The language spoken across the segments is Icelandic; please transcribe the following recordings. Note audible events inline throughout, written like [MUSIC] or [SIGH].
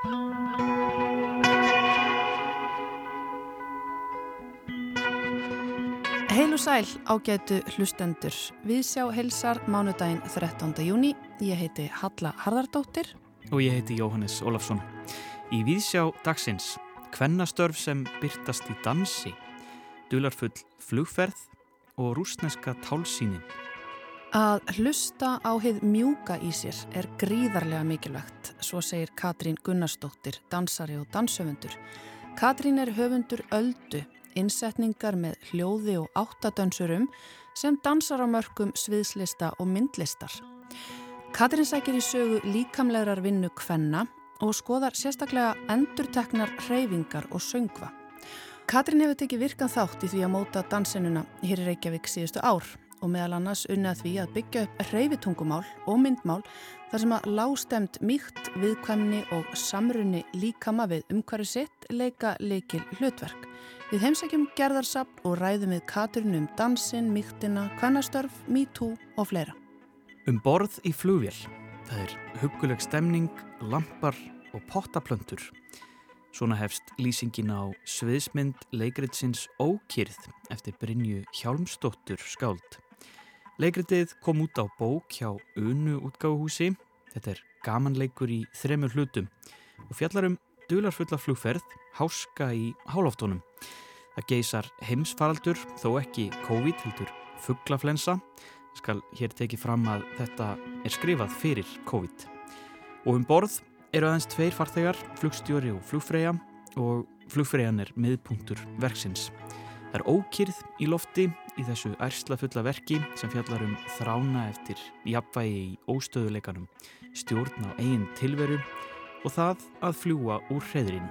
Heil og sæl ágætu hlustendur. Við sjá helsar mánudaginn 13. júni. Ég heiti Halla Harðardóttir. Og ég heiti Jóhannes Ólafsson. Í Víðsjá dagsins, kvennastörf sem byrtast í dansi, dularfull flugferð og rúsneska tálsýnin. Að hlusta á heið mjúka í sér er gríðarlega mikilvægt, svo segir Katrín Gunnarsdóttir, dansari og danshöfundur. Katrín er höfundur öldu innsetningar með hljóði og áttadönsurum sem dansar á mörgum sviðslista og myndlistar. Katrin sækir í sögu líkamlegar vinnu kvenna og skoðar sérstaklega endurteknar hreyfingar og söngva. Katrin hefur tekið virkan þátt í því að móta dansinuna hér í Reykjavík síðustu ár og meðal annars unnað því að byggja upp hreyfitungumál og myndmál þar sem að lástemt mýkt, viðkvæmni og samrunni líkama við umhverju sitt leika leikil hlutverk. Við heimsækjum gerðarsapn og ræðum við Katrin um dansin, mýktina, kvennastörf, MeToo og fleira. Um borð í flugvél. Það er huguleg stemning, lampar og pottaplöntur. Svona hefst lýsingin á sviðsmynd leikritsins Ókýrð eftir Brynju Hjálmstóttur skáld. Leikritið kom út á bók hjá Unu útgáðuhúsi. Þetta er gamanleikur í þremur hlutum og fjallar um dularfulla flugferð, háska í hálóftónum. Það geysar heimsfaraldur, þó ekki COVID, heldur fugglaflensa. Skal hér tekið fram að þetta er skrifað fyrir COVID. Og um borð eru aðeins tveir farþegar, flugstjóri og flugfreyja og flugfreyjan er miðpunktur verksins. Það er ókýrð í lofti í þessu ærsla fulla verki sem fjallar um þrána eftir jafnvægi í óstöðuleikanum, stjórn á eigin tilveru og það að fljúa úr hreðrinu.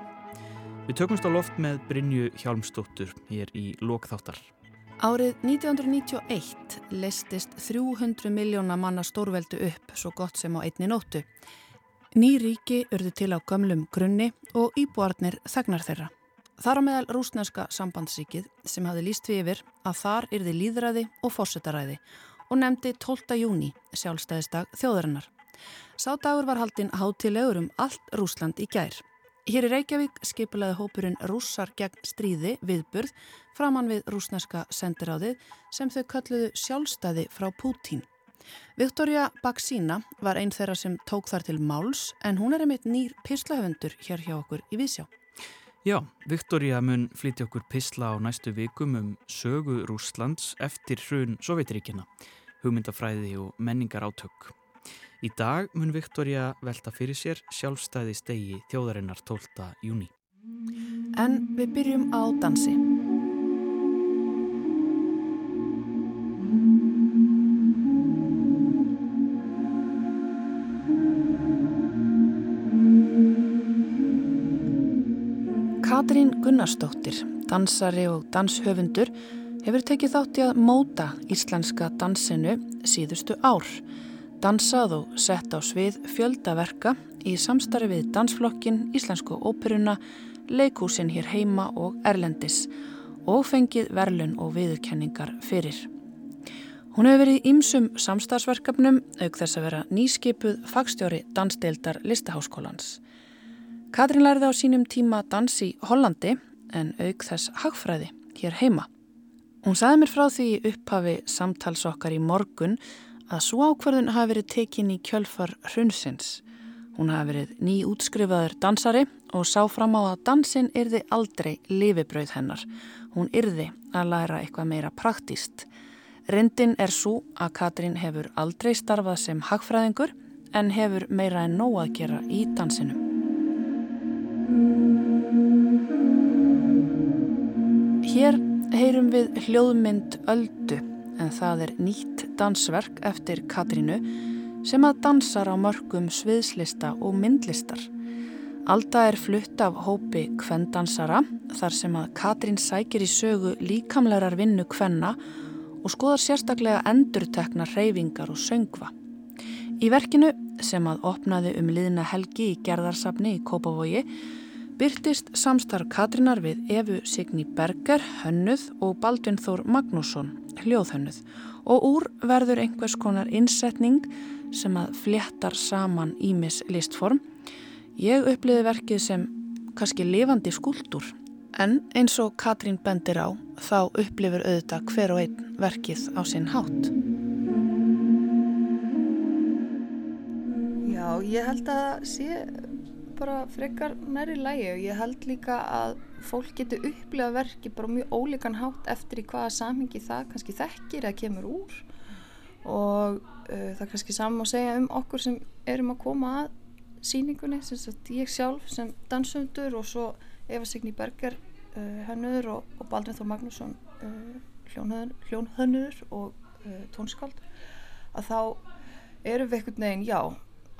Við tökumst á loft með Brynju Hjálmstóttur hér í Lókþáttar. Árið 1991 leistist 300 miljóna manna stórveldu upp svo gott sem á einni nóttu. Ný ríki urðu til á gömlum grunni og íbúarnir þegnar þeirra. Þar á meðal rúsneska sambandsríkið sem hafði líst við yfir að þar yrði líðræði og fórsetaræði og nefndi 12. júni sjálfstæðisdag þjóðarinnar. Sá dagur var haldinn hátilegur um allt Rúsland í gær. Hér í Reykjavík skipilaði hópurinn rússar gegn stríði viðburð framann við rúsneska sendiráðið sem þau kalluðu sjálfstæði frá Pútín. Viktoria Baksína var einn þeirra sem tók þar til máls en hún er einmitt nýr pislahöfundur hér hjá okkur í Vísjá. Já, Viktoria mun flytja okkur pisla á næstu vikum um sögu Rúslands eftir hrun Sovjetríkina, hugmyndafræði og menningar átök. Í dag mun Viktoria velta fyrir sér sjálfstæði stegi þjóðarinnar 12. júni. En við byrjum á dansi. Katrín Gunnarsdóttir, dansari og danshöfundur, hefur tekið þátt í að móta íslenska dansinu síðustu ár dansað og sett á svið fjöldaverka í samstarfi við dansflokkin, Íslensku óperuna, leikúsin hér heima og Erlendis og fengið verlun og viðurkenningar fyrir. Hún hefur verið í ymsum samstagsverkefnum auk þess að vera nýskipuð fagstjóri dansdeildar listaháskólans. Katrin lærði á sínum tíma dans í Hollandi en auk þess hagfræði hér heima. Hún saði mér frá því upphafi samtalsokkar í morgun að svo ákverðun hafi verið tekin í kjölfar hrunsins. Hún hafi verið ný útskrifaður dansari og sá fram á að dansin yrði aldrei lifibrauð hennar. Hún yrði að læra eitthvað meira praktíst. Rindin er svo að Katrín hefur aldrei starfað sem hagfræðingur en hefur meira en nóg að gera í dansinu. Hér heyrum við hljóðmynd Öldu en það er nýtt dansverk eftir Katrínu sem að dansar á mörgum sviðslista og myndlistar. Alda er flutt af hópi kvendansara þar sem að Katrín sækir í sögu líkamlegar vinnu kvenna og skoðar sérstaklega endurtekna reyfingar og söngva. Í verkinu sem að opnaði um liðna helgi í gerðarsafni í Kópavogi byrtist samstarf Katrínar við Efu Signi Berger, hönnuð og Baldvin Þór Magnússon hljóðhönnuð og úr verður einhvers konar innsetning sem að fléttar saman ímis listform. Ég uppliði verkið sem kannski lifandi skúldur en eins og Katrín bendir á þá upplifur auðvitað hver og einn verkið á sinn hátt. Já, ég held að sé bara frekar næri lægi og ég held líka að fólk getur upplifað verkið bara mjög ólíkan hátt eftir í hvaða samhengi það kannski þekkir eða kemur úr. Og uh, það kannski saman að segja um okkur sem erum að koma að síningunni, ég sjálf sem dansöndur og svo Eva Signý Berger uh, hönnuður og, og Baldvin Þór Magnússon uh, hljónhönnuður og tónskáld að þá erum við einhvern veginn, já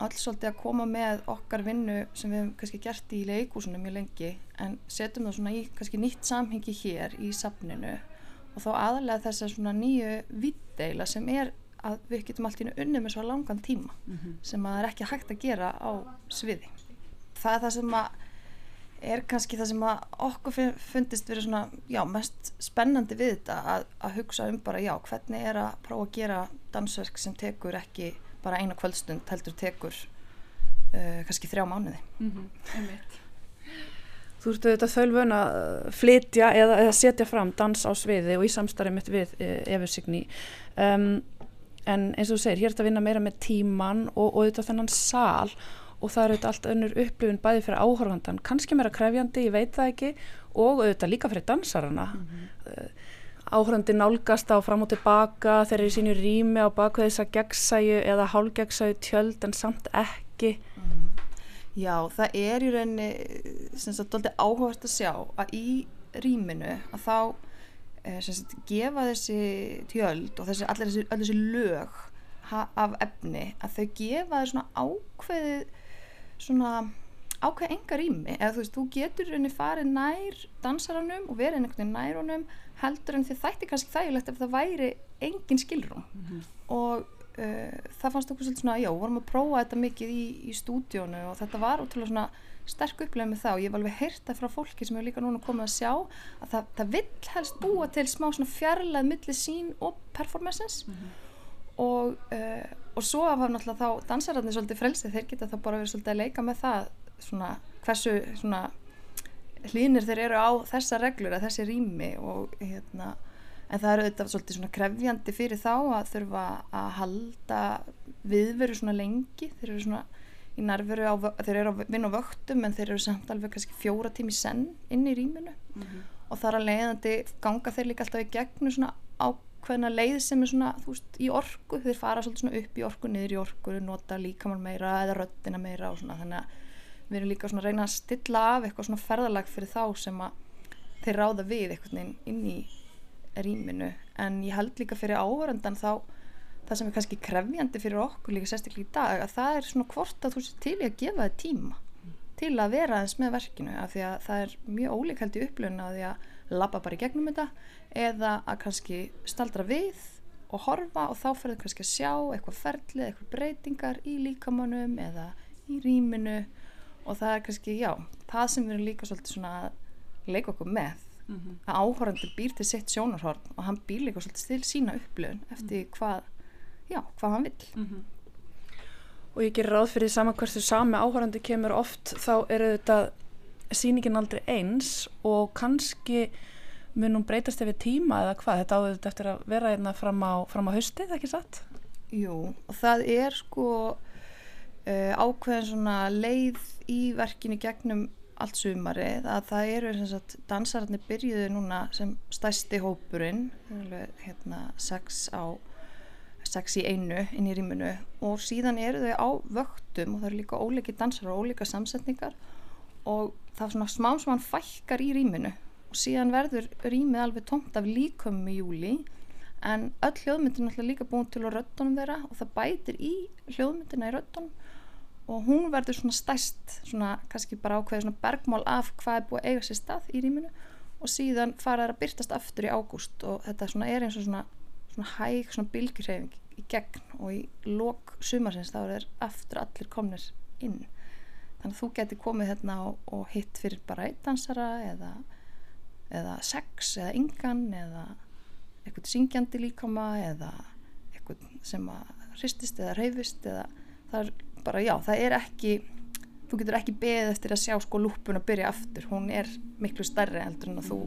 alls svolítið að koma með okkar vinnu sem við hefum kannski gert í leikúsunum mjög lengi en setjum það svona í kannski nýtt samhengi hér í safninu og þá aðalega þess að svona nýju viddeila sem er að við getum allt í unni með svo langan tíma mm -hmm. sem að það er ekki hægt að gera á sviði. Það er það sem að er kannski það sem að okkur fundist verið svona, já, mest spennandi við þetta að, að hugsa um bara, já, hvernig er að prófa að gera dansverk sem tekur ekki bara eina kvöldstund, heldur tekur uh, kannski þrjá mánuði. Mm -hmm. Þú ert auðvitað þölvun að flytja eða, eða setja fram dans á sviði og í samstarið mitt við e, Eversigni. Um, en eins og þú segir, hér er þetta að vinna meira með tíman og, og auðvitað þennan sál og það eru auðvitað allt önnur upplifun bæði fyrir áhörfandan, kannski meira krefjandi, ég veit það ekki og auðvitað líka fyrir dansarana mm -hmm. Áhörfandi nálgast á fram og tilbaka, þeir eru í sínu rými á baku þess að gegnsæju eða hálgegnsæju tjöld en samt ekki mm. Já, það er í rauninni sem sagt doldið áhört að sjá að í rýminu að þá Eh, sagt, gefa þessi tjöld og þessi, allir þessi, þessi lög af efni að þau gefa þau svona ákveðið svona ákveð enga rými eða þú veist, þú getur henni farið nær dansaranum og verið einhvern veginn nær honum heldur en þið þætti kannski þægilegt ef það væri engin skilrún mm -hmm. og uh, það fannst okkur svolítið svona, já, vorum að prófa þetta mikið í, í stúdíónu og þetta var ótrúlega svona sterk upplegð með það og ég hef alveg heyrta frá fólki sem hefur líka núna komið að sjá að það, það vill helst búa til smá svona fjarlæð millir sín og performances mm -hmm. og, uh, og svo af hann alltaf þá dansararnir svolítið frelsið, þeir geta þá bara verið svolítið að leika með það svona hversu svona hlýnir þeir eru á þessa reglur að þessi rými og hérna en það eru þetta svolítið svona krefjandi fyrir þá að þurfa að halda viðveru svona lengi. Þeir eru svona í nærveru á, þeir eru að vinna á vöktum en þeir eru samt alveg kannski fjóra tími senn inn í rýminu. Mm -hmm. og þar að leiðandi ganga þeir líka alltaf í gegnum svona ákveðna leið sem er svona, þú veist, í orku. Þeir fara svolítið svona upp í orku, niður í orku nota líkamann meira eða röttina meira og svona, þannig að við erum líka að reyna að stilla af eitthvað svona ferðalag fyrir þá sem að þeir ráða við eitthvað inn í rýminu. En ég held líka fyrir áhörandan þá það sem er kannski krefjandi fyrir okkur líka sérstaklega í dag að það er svona hvort að þú sé til að gefa þið tíma til að vera aðeins með verkinu af því að það er mjög ólíkældi upplöfun að því að labba bara í gegnum þetta eða að kannski staldra við og horfa og þá þau kannski að sjá eitthvað ferlið, eitthvað breytingar í líkamannum eða í rýminu og það er kannski, já, það sem við erum líka svolítið svona að leika okkur með mm -hmm. að áhórandur býr til sitt sjónarhorn og hann býr líka svolítið til sína upplöfun eftir mm. hvað já, hvað hann vil mm -hmm. og ég gerir ráð fyrir saman hversu sami áhörandi kemur oft þá eru þetta síningin aldrei eins og kannski munum breytast yfir tíma eða hvað, þetta áður þetta eftir að vera einna hérna fram á, fram á haustið, ekki satt? Jú, og það er sko uh, ákveðin svona leið í verkinu gegnum allt sumarið að það eru sagt, dansararnir byrjuði núna sem stæsti hópurinn hérna sex á sex í einu inn í rýmunu og síðan eru þau á vöktum og það eru líka óliki dansar og ólika samsetningar og það er svona smá sem hann fækkar í rýminu. Og síðan verður rýmið alveg tómt af líkum í júli en öll hljóðmyndin er líka búin til á röttunum þeirra og það bætir í hljóðmyndina í röttunum og hún verður svona stæst svona kannski bara ákveði svona bergmál af hvað er búið að eiga sér stað í rýminu. Og síðan fara það að byrtast aftur í ágúst. Og þetta svona er eins og svona svona hæg svona bylgjurhefing í gegn. Og í lok sumarsins þá er aftur allir komnir inn. Þannig að þú getur komið hérna og, og hitt fyrir bara einn dansara eða, eða sex eða yngan eða eitthvað syngjandi líkama eða eitthvað sem að hristist eða reyfist eða það er bara já, það er ekki þú getur ekki beðið eftir að sjá sko lúpun að byrja aftur, hún er miklu stærri heldur en að þú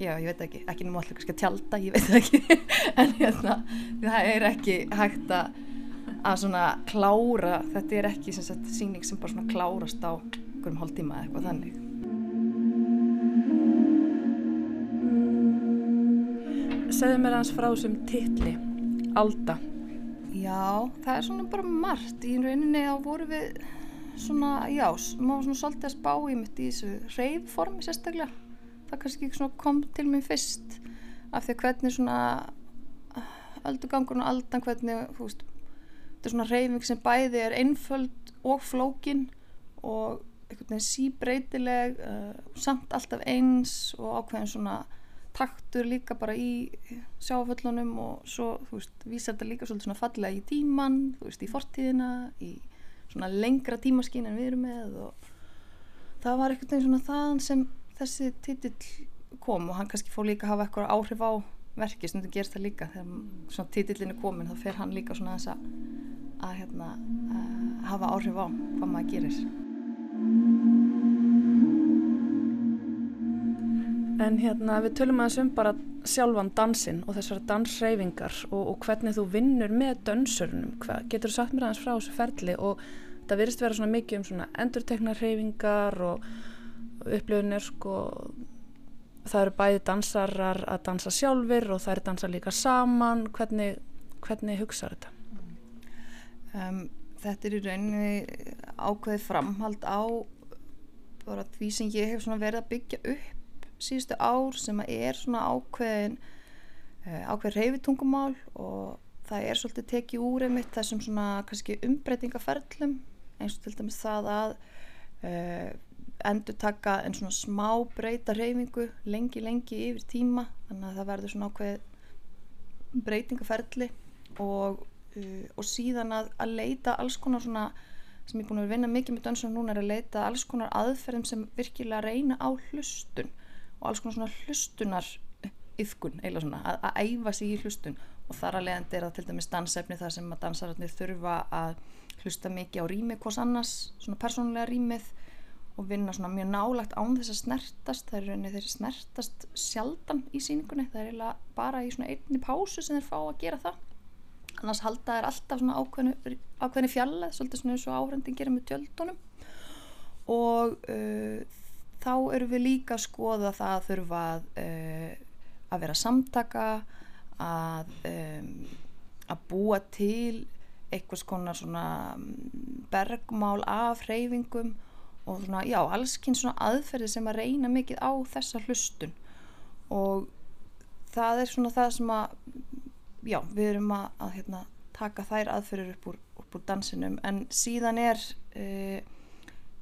já, ég veit ekki, ekki allir kannski að tjálta, ég veit ekki. [LAUGHS] En hérna, það er ekki hægt að að svona klára þetta er ekki sem sagt síning sem bara svona klárast á einhverjum hálf tíma eða eitthvað þannig. Segðu mér hans frá þessum titli. Alda Já, það er svona bara margt. Í rauninni þá voru við svona, já, maður svona svolítið að spá í mitt í þessu reyðformi sérstaklega. Það kannski svona kom til mér fyrst af því að hvernig svona öldugangurinn og aldan hvernig, þú veist þetta er svona reyfing sem bæði er einföld og flókin og einhvern veginn síbreytileg uh, samt alltaf eins og ákveðin svona taktur líka bara í sjáföllunum og svo, þú veist, vísar þetta líka svolítið svona fallega í tíman, þú veist, í fortíðina í svona lengra tímaskín en við erum með og það var veginn svona þaðan sem þessi titill kom og hann kannski fór líka að hafa eitthvað áhrif á verki, sem þetta gerst það líka þegar svona titillin er komin, þá fer hann líka svona þess að að hérna að hafa áhrif á hvað maður gerir En hérna við tölum aðeins um bara sjálfan dansinn og þessara dansreyfingar og, og hvernig þú vinnur með dansörunum. Hvað getur þú sagt mér aðeins frá þessu ferli og það virðist vera svona mikið um svona endurtekna reyfingar og upplöfunir sko það eru bæði dansarar að dansa sjálfur og það eru dansa líka saman. Hvernig, hvernig hugsaður þetta? Um, þetta er í rauninni ákveðið framhald á bara því sem ég hef verið að byggja upp síðustu ár sem er svona ákveðin uh, ákveð reyfitungumál og það er svolítið tekið úr einmitt þessum svona kannski umbreytingaferlum eins og til dæmis það að uh, endur taka en svona smá breyta reyfingu lengi lengi yfir tíma þannig að það verður svona ákveð breytingaferli og, uh, og síðan að, að leita alls konar svona sem ég er búin að vinna mikið með dansum núna er að leita alls konar aðferðum sem virkilega reyna á hlustun og alls konar svona hlustunar yfkun, eiginlega svona, að, að æfa sig í hlustun. Og þar að leiðandi er það til dæmis dansefni þar sem að dansararnir þurfa að hlusta mikið á rýmið hvors annars, svona persónulega rýmið og vinna svona mjög nálagt án þess að snertast, er rauninni þeir snertast sjaldan í síningunni, það er eiginlega bara í svona einni pásu sem þeir fá að gera það. Annars halda þeir alltaf svona ákveðinu, ákveðinu fjallað, svolítið svona eins og áhrendin gerir með tjöldunum. Og uh, þá erum við líka að skoða það að þurfa að, uh, að vera samtaka að, um, að búa til eitthvað svona, svona mm, bergmál af hreyfingum og svona, já, allskinn svona aðferði sem að reyna mikið á þessa hlustun. Og það er svona það sem að já, við erum að, að hérna, taka þær aðferðir upp úr, úr dansinum. En síðan er uh,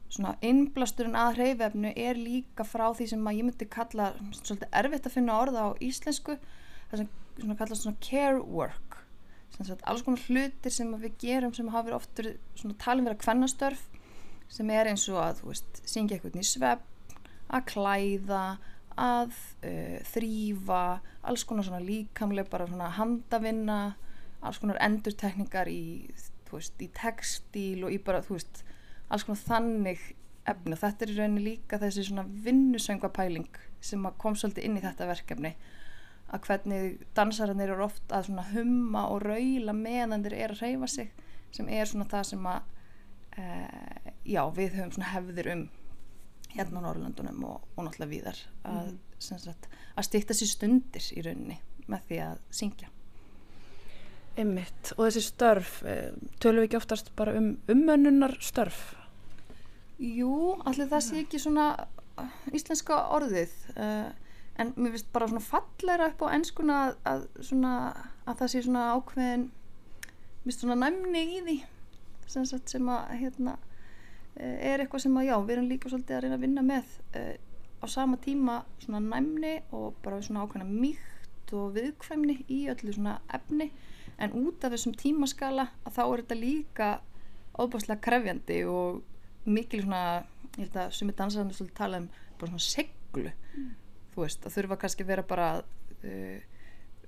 svona innblasturinn að hreyfefnu er líka frá því sem að ég myndi kalla svolítið erfitt að finna orða á íslensku það sem svona kallast svona care work. Sagt, alls konar hlutir sem við gerum sem hafa verið oftur svona talin vera kvennastörf sem er eins og að þú veist, syngja eitthvað í svepp að klæða að uh, þrýfa alls konar svona líkamlega bara svona handavinna alls konar endurtekningar í, veist, í textíl og í bara þú veist alls konar þannig efni og þetta er í rauninni líka þessi svona vinnusöngvapæling sem kom svolítið inn í þetta verkefni að hvernig dansararnir eru oft að svona humma og raula meðan þeir eru að reyfa sig sem er svona það sem að e, já við höfum svona hefðir um hérna á Norrlandunum og, og náttúrulega víðar að, mm. að stýtta sér stundir í rauninni með því að syngja Ymmitt og þessi störf, eh, tölum við ekki oftast bara um umönnunar störf? Jú, allir það sé ekki svona uh, íslenska orðið uh, en mér finnst bara svona falleira upp á ennskuna að, að, svona, að það sé svona ákveðin mér finnst svona næmni í því sem, sem að hérna, er eitthvað sem að já, við erum líka svolítið að reyna að vinna með uh, á sama tíma svona næmni og bara svona ákveðina mýkt og viðkvæmni í öllu svona efni en út af þessum tímaskala að þá er þetta líka óbáslega krefjandi og mikil svona, ég held að sumi dansarinn svolítið tala um bara svona seglu mm. þú veist, að þurfa kannski að vera bara uh,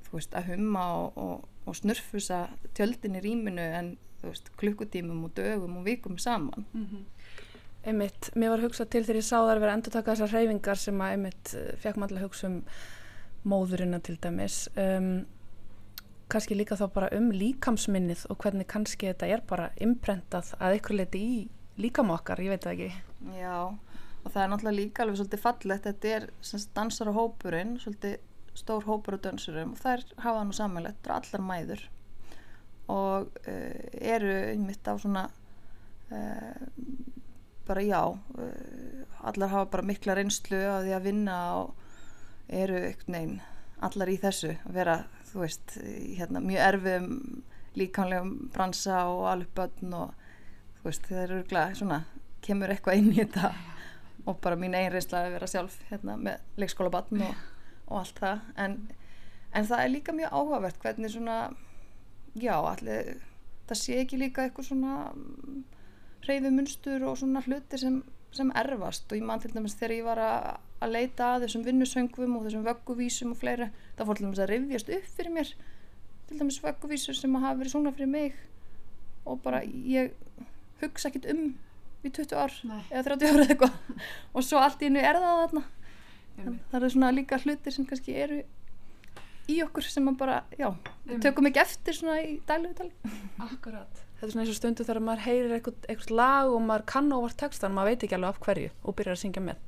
þú veist, að humma og, og, og snurfusa tjöldin í rýminu en þú veist, klukkutímum og dögum og vikum saman mm -hmm. einmitt, mér var hugsað til þegar ég sá það að vera endur taka þessar hreyfingar sem að einmitt eh, fekk maður að hugsa um móðurina til dæmis um, kannski líka þá bara um líkamsminnið og hvernig kannski þetta er bara imprentað að ykkur leiti í líkam okkar, ég veit það ekki. Já, og það er náttúrulega líka alveg svolítið fallegt, þetta er dansara hópurinn, svolítið stór hópur og dansurum og þær hafa nú samanlegt, er allar mæður. Og uh, eru einmitt á svona uh, bara já uh, allar hafa bara mikla reynslu að því að vinna og eru neyn allar í þessu að vera þú veist, hérna, mjög erfum líkanlegum bransa og börn og þú veist, það eru glæð, svona, kemur eitthvað inn í þetta og bara mín einn reynsla að vera sjálf hérna, með leikskóla barn og, og allt það. En, en það er líka mjög áhugavert hvernig svona já, allir það sé ekki líka eitthvað svona reyfimunstur og svona hluti sem, sem erfast. Og ég man til dæmis þegar ég var að, að leita að þessum vinnusöngvum og þessum vögguvísum og fleira það fór til dæmis að reyfjast upp fyrir mér til dæmis vögguvísur sem hafa verið svona fyrir mig og bara ég hugsa ekkit um í 20 ár Nei. eða 30 ára eða eitthvað. [LAUGHS] Og svo allt í hennu er það þarna. Það er svona líka hlutir sem kannski eru í okkur sem maður bara, já, tökum ekki eftir svona í dælu Akkurat. Þetta er svona eins og stundu þegar maður heyrir eitthvað, eitthvað lag og maður kann óvart textan maður veit ekki alveg af hverju og byrjar að syngja með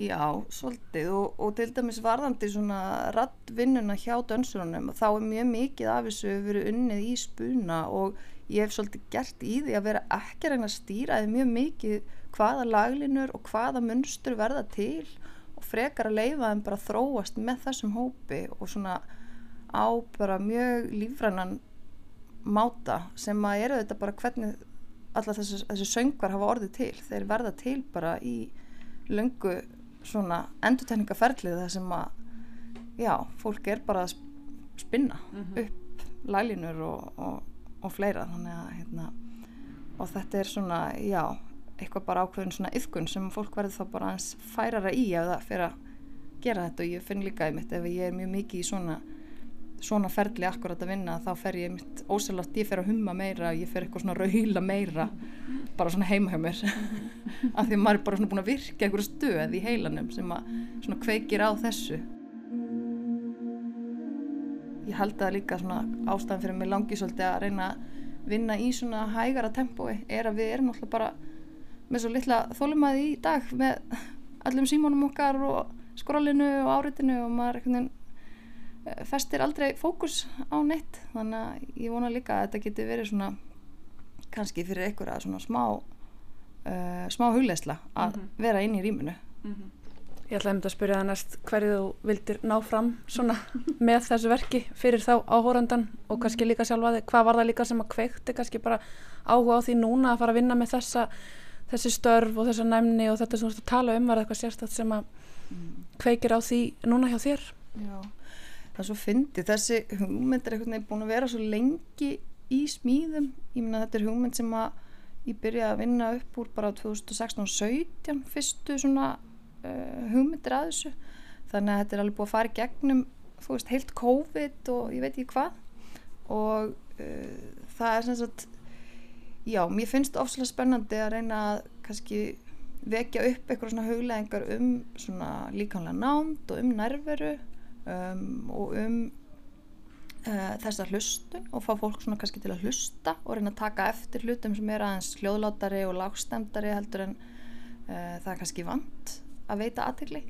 Já, svolítið. Og, og til dæmis varðandi svona rattvinnuna hjá dönsurunum þá er mjög mikið af þessu verið unnið í spuna og ég hef svolítið gert í því að vera ekki reyna að stýra eða mjög mikið hvaða laglinur og hvaða munstur verða til og frekar að leifa þeim bara þróast með þessum hópi og svona á bara mjög lífrannan máta sem að eru þetta bara hvernig alla þessu, þessu söngvar hafa orðið til. Þeir verða til bara í löngu svona endurtegningaferlið það sem að já, fólk er bara að spinna mm -hmm. upp lælinur og, og, og fleira þannig að hérna, og þetta er svona, já eitthvað bara ákveðin svona yfkun sem fólk verður þá bara eins færara í ef það fyrir að gera þetta og ég finn líka í mitt ef ég er mjög mikið í svona svona ferli akkurat að vinna þá fer ég mitt ósælátt, ég fer að humma meira ég fer eitthvað svona raula meira bara svona heima hjá mér. [LAUGHS] Af því að maður er bara svona búin að virka einhverju stöð í heilanum sem að svona kveikir á þessu. Ég held að líka svona ástæðan fyrir mig langi svolítið að reyna að vinna í svona hægara tempói er að við erum alltaf bara með svo litla þólumæði í dag með allum símónum okkar og skrólinu og áritinu og maður er eitthvað festir aldrei fókus á neitt þannig að ég vona líka að þetta geti verið svona kannski fyrir einhverja svona smá uh, smá hugleisla að mm -hmm. vera inn í rýmunu mm -hmm. Ég ætlaði um þetta að spyrja það næst hverju þú vildir ná fram svona [LAUGHS] með þessu verki fyrir þá áhórandan og kannski líka sjálfa þig, hvað var það líka sem að kveikti kannski bara áhuga á því núna að fara að vinna með þessa þessi störf og þessa næmni og þetta sem þú ætti að tala um var eitthvað sérstaklega sem að mm. kveikir á því núna hjá þér Já það er svo fyndið, þessi hugmynd er veginn búin að vera svo lengi í smíðum, ég minna þetta er hugmynd sem að ég byrjaði að vinna upp úr bara 2016-17 fyrstu svona uh, hugmyndir að þessu, þannig að þetta er alveg búin að fara í gegnum, þú veist, heilt COVID og ég veit ekki hvað. Og uh, það er sem sagt já, mér finnst ofslega spennandi að reyna að kannski vekja upp eitthvað svona hugleðingar um svona líkanlega námt og um nærveru um, og um uh, þessa hlustun og fá fólk svona kannski til að hlusta og reyna að taka eftir hlutum sem er aðeins hljóðlátari og lágstemdari heldur en uh, það er kannski vant að veita aðtegli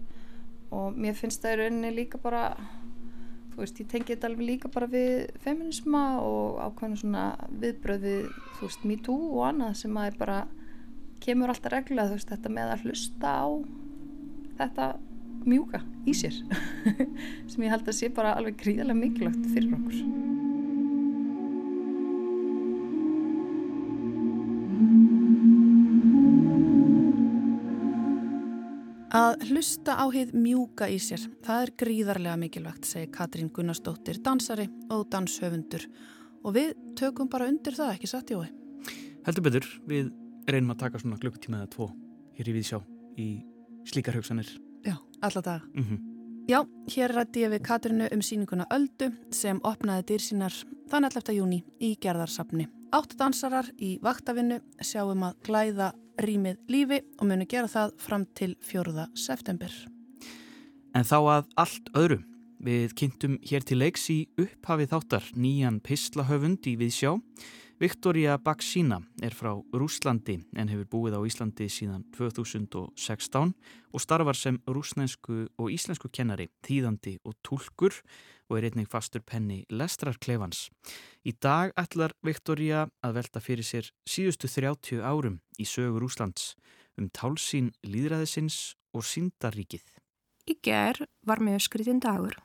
og mér finnst það í rauninni líka bara þú veist, ég tengi þetta alveg líka bara við feminisma og ákveðinu svona viðbröð við, þú veist, me too og annað sem að bara kemur alltaf regla, þú veist, þetta með að hlusta á þetta mjúka í sér [LAUGHS] sem ég held að sé bara alveg gríðarlega mikilvægt fyrir okkur Að hlusta á heið mjúka í sér, það er gríðarlega mikilvægt, segir Katrín Gunnarsdóttir, dansari og danshöfundur. Og við tökum bara undir það, ekki satt jói? Heldur betur, við reynum að taka svona glukkutíma eða tvo hér í Víðsjá í slíkar hugsanir Já, alla daga. Mm -hmm. Já, hér rætti ég við Katrinu um síninguna Öldu sem opnaði dýr sínar þann 11. júni í gerðarsafni Átt dansarar í vaktavinnu sjáum að glæða rýmið lífi og munu gera það fram til 4. september. En þá að allt öðru. Við kynntum hér til leiks í upphafið þáttar nýjan pislahöfund í Viðsjá. Viktoria Baksína er frá Rúslandi en hefur búið á Íslandi síðan 2016 og starfar sem rúsnensku og íslensku kennari, þýðandi og tólkur og er einnig fastur penni Lestrarklefans. Í dag ætlar Viktoria að velta fyrir sér síðustu 30 árum í sögur Rúslands um tálsín líðræðisins og síndaríkið. Í ger var mjög skritin dagur,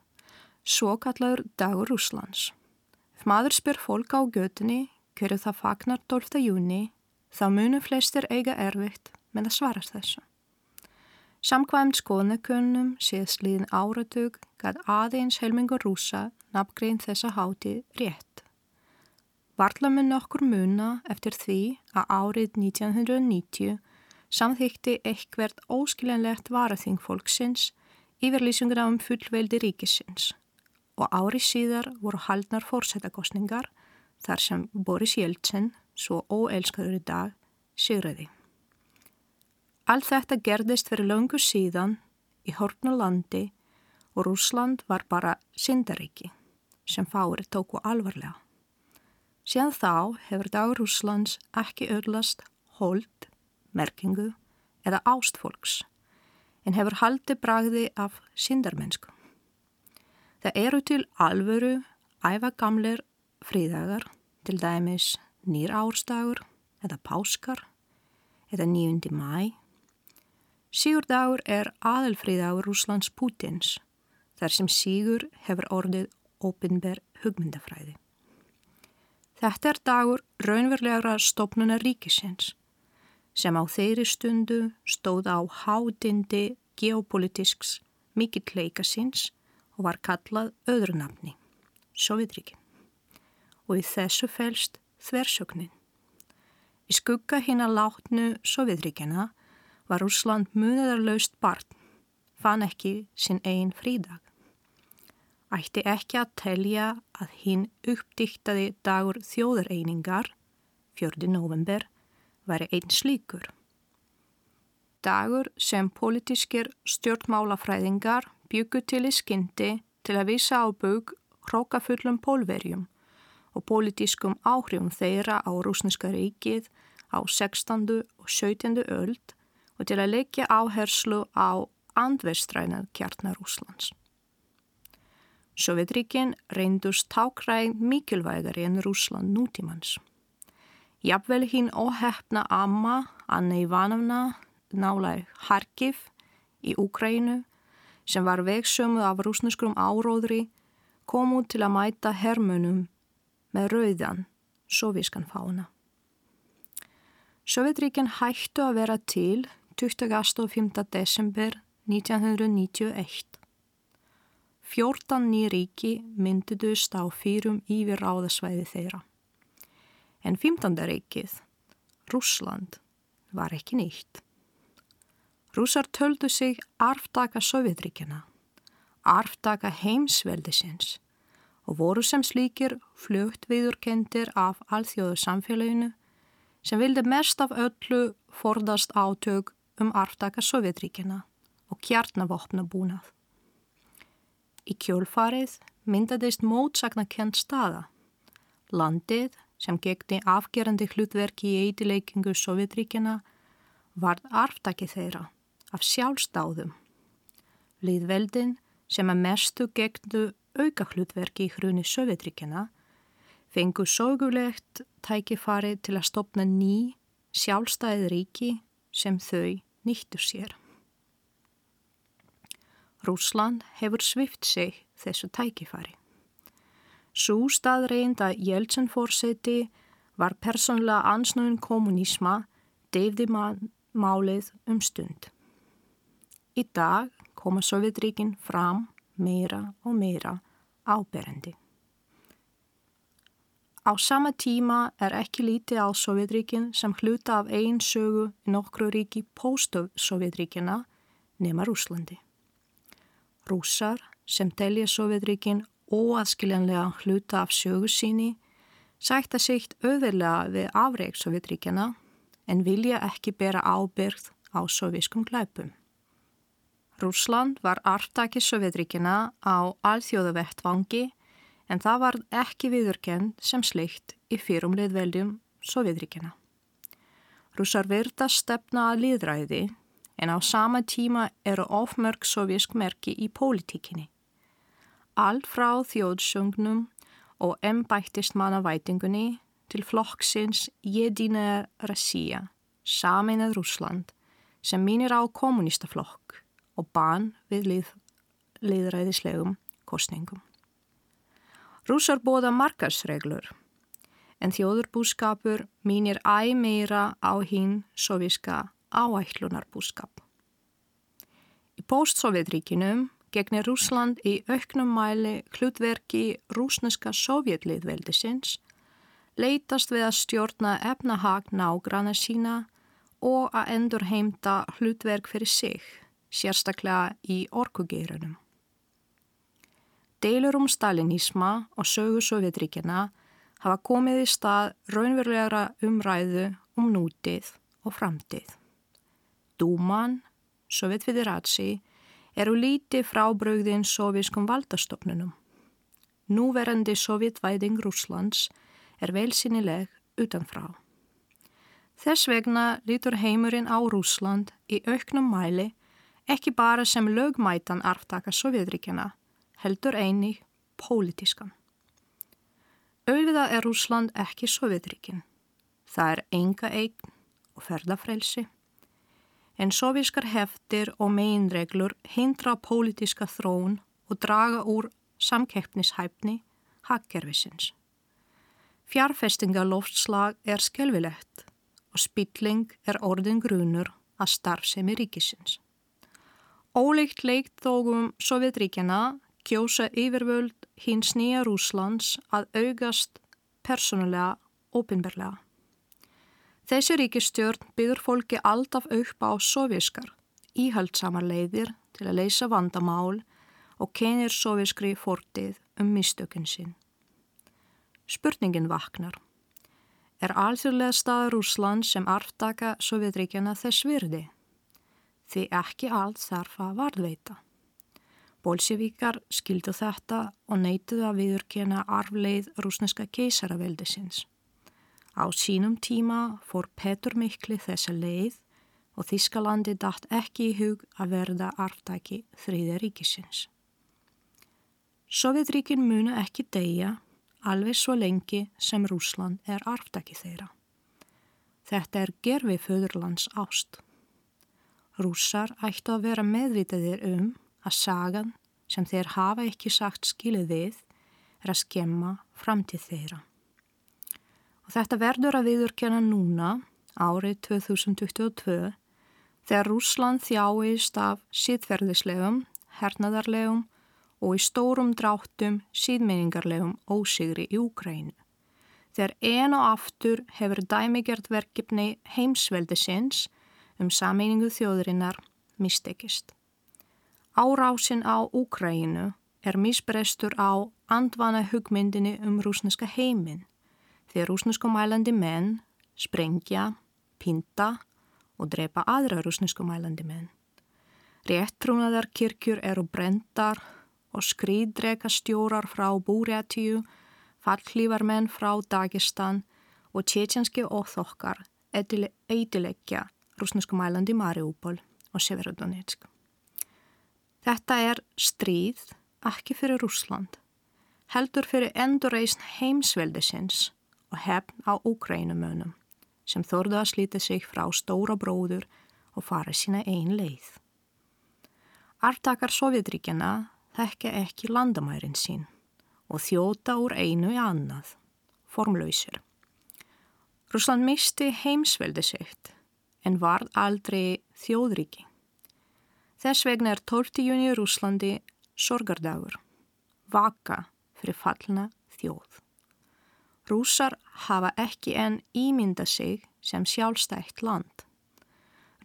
svo kallaður dagur Rúslands. Maður spyr fólk á götunni hverju það fagnar 12. júni, þá munum flestir eiga erfitt með að svara þessu. Samkvæmt skoðnakunnum séðs líðin áratug gæt aðeins helmingur rúsa nafngrein þessa háti rétt. Varla mun okkur muna eftir því að árið 1990 samþykti eitthvert óskiljanlegt varaþing fólksins yfirlýsinguna um fullveldi ríkisins og ári síðar voru haldnar fórsetakostningar þar sem Boris Jeltsin, svo óelskaður í dag, sigraði. Allt þetta gerðist fyrir löngu síðan í hortna landi og Rúsland var bara syndaríki sem fári tóku alvarlega. Síðan þá hefur dagur Rúslands ekki öllast hold, merkingu eða ástfolks en hefur haldi bragði af syndarmennsku. Það eru til alvöru æfagamlir fríðagar, til dæmis nýr árstagur eða páskar eða 9. mæ. Sigurdagur er aðelfríðagur Rúslands Pútins þar sem Sigur hefur orðið opinber hugmyndafræði. Þetta er dagur raunverulegra stopnuna ríkisins sem á þeirri stundu stóð á hádindi geopolitisks mikill leikasins og var kallað öðru nafni, Sovjetríkin og í þessu fælst þversögnin. Í skugga hinn að látnu Sovjetríkjana var Úsland munadarlaust barn, fann ekki sinn einn frídag. Ætti ekki að telja að hinn uppdíktaði dagur þjóðareiningar, 4. november, væri einn slíkur. Dagur sem politískir stjórnmálafræðingar byggu til í skyndi til að vísa á bug hrókafullum pólverjum og pólitískum áhrifum þeirra á rúsneska ríkið á 16. og 17. öld og til að leggja áherslu á andvestræna kjarnar Rúslands. Sovjetríkin reyndust tákræð mikilvægari en Rúsland nútímans. Jafnvel hinn óhefna amma Anna Ivanovna nálaði Harkiv í Úkrænu sem var vegsömuð af rúsneskum áróðri kom út til að mæta hermunum með rauðan sovískan fána. Sovjetríkinn hættu að vera til 25. desember 1991. 14 ný ríki mynduðust á fýrum yfir ráðasvæði þeirra. En 15. ríkið, Rúsland, var ekki nýtt. Rúsar töldu sig arftaka Sovjetríkina, arftaka heimsveldisins og voru sem slíkir flugt viðurkendir af alþjóðu samfélaginu sem vildi mest af öllu forðast átök um aftaka Sovjetríkina og kjarnavopna búnað. Í kjólfarið myndadist mótsakna kent staða. Landið sem gegni afgerandi hlutverki í eitileikingu Sovjetríkina varð aftaki þeirra af sjálfstáðum. Líðveldin sem að mestu gegnu auka hlutverki í hruni Sovjetríkjana fengu sógulegt tækifari til að stopna ný sjálfstæðið ríki sem þau nýttu sér. Rúsland hefur svift sig þessu tækifari. Svo staðreind að Jeltsin-fórseti var persónlega ansnöðun kommunisma deyfði málið um stund. Í dag koma Sovjetríkin fram meira og meira áberendi. Á sama tíma er ekki lítið á Sovjetríkin sem hluta af einn sögu í nokkru ríki póstöf Sovjetríkina nema Rúslandi. Rúsar sem telja Sovjetríkin óaskiljanlega hluta af sögu síni sætta sitt auðvitað við afreik Sovjetríkjana en vilja ekki bera ábyrgð á sovískum glæpum. Rúsland var arftaki Sovjetríkjana á alþjóðavettvangi en það var ekki viðurkend sem slikt í fyrrumliðveldjum Sovjetríkjana. Rússar verða stefna að liðræði en á sama tíma eru ofmörg sovísk merki í pólitíkinni. Allt frá þjóðsöngnum og embættist mannavætingunni til flokksins Jedina Rassia, saminað Rúsland, sem mínir á kommunistaflokk og ban við lið, liðræðislegum kostningum. Rússar bóða markarsreglur, en þjóðurbúskapur mínir æg meira á hinn soviska áætlunarbúskap. Í postsovjetríkinum gegnir Rúsland í auknum mæli hlutverki rúsneska sovjetliðveldisins, leitast við að stjórna efnahag nágrana sína og að endur heimta hlutverk fyrir sig, sérstaklega í orkugeirunum. Deilur um stalinisma og sögu sovjetríkjana hafa komið í stað raunverulegra umræðu um nútið og framtið. Dúman, Sovjetfederatsi, eru lítið frábrögðin sovískum valdastofnunum. Núverandi sovjetvæðing Rúslands er velsýnileg utanfrá. Þess vegna lítur heimurinn á Rúsland í auknum mæli ekki bara sem lögmætan arftaka Sovjetríkjana, heldur eini pólitískan. Auðvitað er Rúsland ekki Sovjetríkin. Það er enga eign og ferðafrelsi en sovískar heftir og meginreglur hindra pólitíska þróun og draga úr samkeppnishæfni haggerfisins. Fjárfestingalofslag er skelvilegt og spilling er orðin grunur að starfsemi ríkisins. Ólíkt leiktógum Sovjetríkjana kjósa yfirvöld hins nýja Rúslands að augast persónulega ópinberlega. Þessi ríkistjórn byður fólki alltaf upp á sovískar, íhaldsamar leiðir til að leysa vandamál og kenir sovískri fortið um mistökun sinn. Spurningin vaknar. Er alþjóðlega staður Úsland sem arftaka Sovjetríkjana þess virði? Því ekki allt þarf að varðveita. Bolsjevíkar skildu þetta og neituðu að viðurkena arfleið rúsneska keisaraveldisins. Á sínum tíma fór Petur Mikli þessa leið og Þískalandi dætt ekki í hug að verða arftæki þriðja ríkisins. Sovjetríkin muna ekki deyja alveg svo lengi sem Rúsland er arftæki þeirra. Þetta er gerfi föðurlands ást. Rússar ættu að vera meðvitaðir um að sagan sem þeir hafa ekki sagt skilið við er að skemma framtíð þeirra. Og þetta verður að viðurkenna núna, árið 2022, þegar Rúsland þjáist af síðferðislegum, hernaðarlegum og í stórum dráttum síðmeiningarlegum ósigri í Úkrænu. Þegar og aftur hefur dæmigjart verkefni heimsveldi sinns um sameiningu þjóðurinnar mistekist. Árásin á Úkrænu er misbrestur á andvana hugmyndinni um rúsneska heiminn þegar rúsneskumælandi menn sprengja, pinta og drepa aðra rúsneskumælandi menn. Réttrúnaðar kirkjur eru brendar og skrýdrega stjórar frá Búrætíu, fallklífarmenn frá Dagestan og tjetjanski óþokkar eitilegja rúsneskumælandi Mariupol og Severodonetsk. Þetta er stríð ekki fyrir Rúsland, heldur fyrir endurreysn heimsveldisins og hefn á Úkrænumönum sem þorðu að slíta sig frá stóra bróður og fara sína einn leið. Artakar Sovjetríkjana þekka ekki landamærin sín og þjóta úr einu í annað, formlausir. Rúsland misti heimsveldi sitt en varð aldrei þjóðríki. Þess vegna er 12. júni í Rúslandi sorgardagur, vaka fyrir fallna þjóð. Rúsar hafa ekki enn ímynda sig sem sjálfstækt land.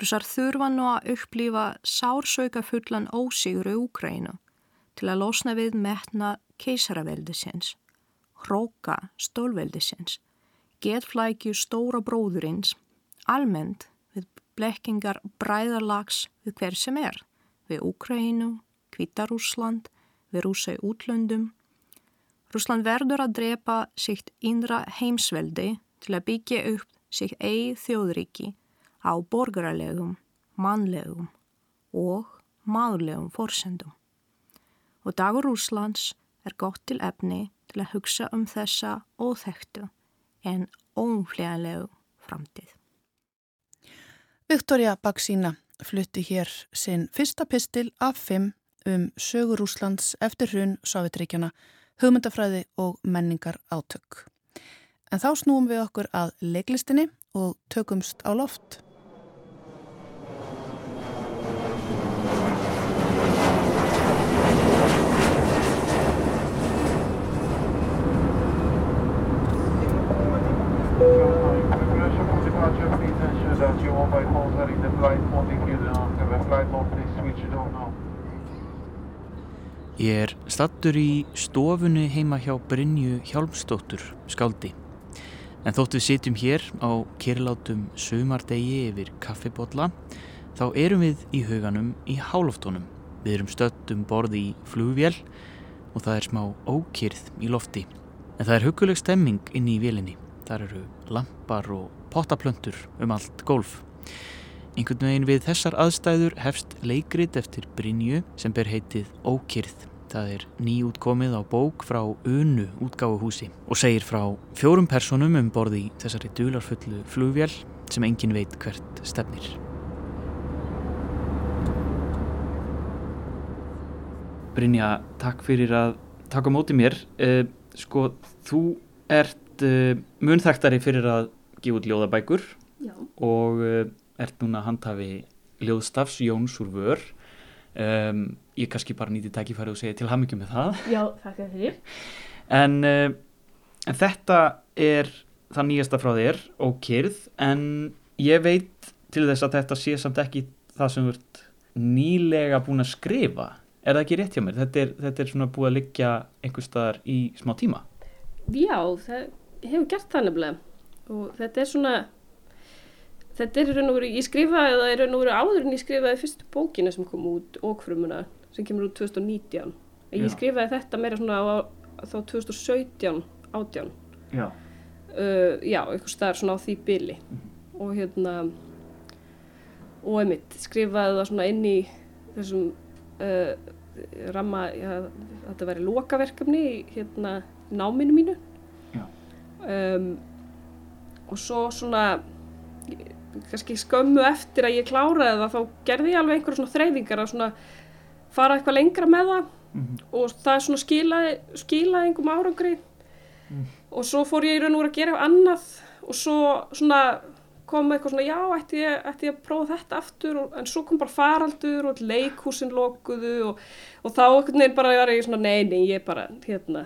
Rúsar þurfa nú að upplýfa sársauka fullan ósigur í Úkrænu til að losna við metna keisaraveldisins hróka stólveldisins, getflækju stóra bróðurins, almennt við blekkingar bræðarlags við hver sem er, við Úkrænu, Kvítarúsland, við Rúsa í útlöndum. Rúsland verður að drepa sitt innra heimsveldi til að byggja upp sitt eigi þjóðriki á borgaralegum, mannlegum og maðurlegum fórsendum. Og dagur Rúslands er gott til efni til að hugsa um þessa óþektu en óumflíðanlegu framtíð. Viktoria Baksína flutti hér sinn fyrsta pistil af fimm um sögur Úslands eftir hrun Sávitrikjana, hugmyndafræði og menningar átök. En þá snúum við okkur að leiklistinni og tökumst á loft. Mobile phones are in the flight mode if you don't have a flight mode please switch it on now Ég er stattur í stofunni heima hjá Brynju Hjálmstóttur, skáldi. En þótt við sitjum hér á kyrlátum sumardegi yfir kaffibotla, þá erum við í huganum í hálóftónum. Við erum stöttum borði í flugvél og það er smá ókýrð í lofti. En það er huguleg stemming inn í vélinni. Það eru lampar og pottaplöntur um allt golf. Einhvern veginn við þessar aðstæður hefst leikrit eftir Brynju sem ber heitið Ókýrð. Það er nýútkomið á bók frá Unu útgáfuhúsi og segir frá fjórum personum um borði í þessari dularfullu flugvél sem engin veit hvert stefnir. Brynja, takk fyrir að taka móti mér. Uh, sko, þú ert uh, munþæktari fyrir að gefa út ljóðabækur Já. og uh, ert núna handhafi ljóðstafs Jóns úr vör. Um, ég kannski bara nýti tækifæri og segja til hamingjum með það. Já, þakka fyrir. En, uh, en þetta er það nýjasta frá þér og kyrð en ég veit til þess að þetta sé samt ekki það sem ert nýlega búin að skrifa. Er það ekki rétt hjá mér? Þetta er, þetta er svona búið að liggja einhver staðar í smá tíma. Já, það hefur gert það nefnilega og þetta er svona, þetta er raun og veru, ég skrifaði það í raun og veru áður en ég skrifaði fyrstu bókina sem kom út, Ókfrumuna, sem kemur út 2019. En Já. ég skrifaði þetta meira svona á, þá 2017, 18. Já. Uh, já, einhver staðar svona á því bili og hérna og einmitt skrifaði það svona inn í þessum uh, ramma, já, þetta væri lokaverkefni í hérna náminu mínu um, og svo svona kannski skömmu eftir að ég kláraði það þá gerði ég alveg einhverja svona þreyfingar að svona fara eitthvað lengra með það Mhm. og það er svona skilaði, skilaði einhverjum árangri og svo fór ég í raun og veru að gera annað og svo svona kom eitthvað svona, já, ætti ég, ætti ég að prófa þetta aftur, og, en svo kom bara faraldur og leikhúsin lokuðu og, og þá einhvern veginn bara var ég svona, nei, nei, ég bara, hérna,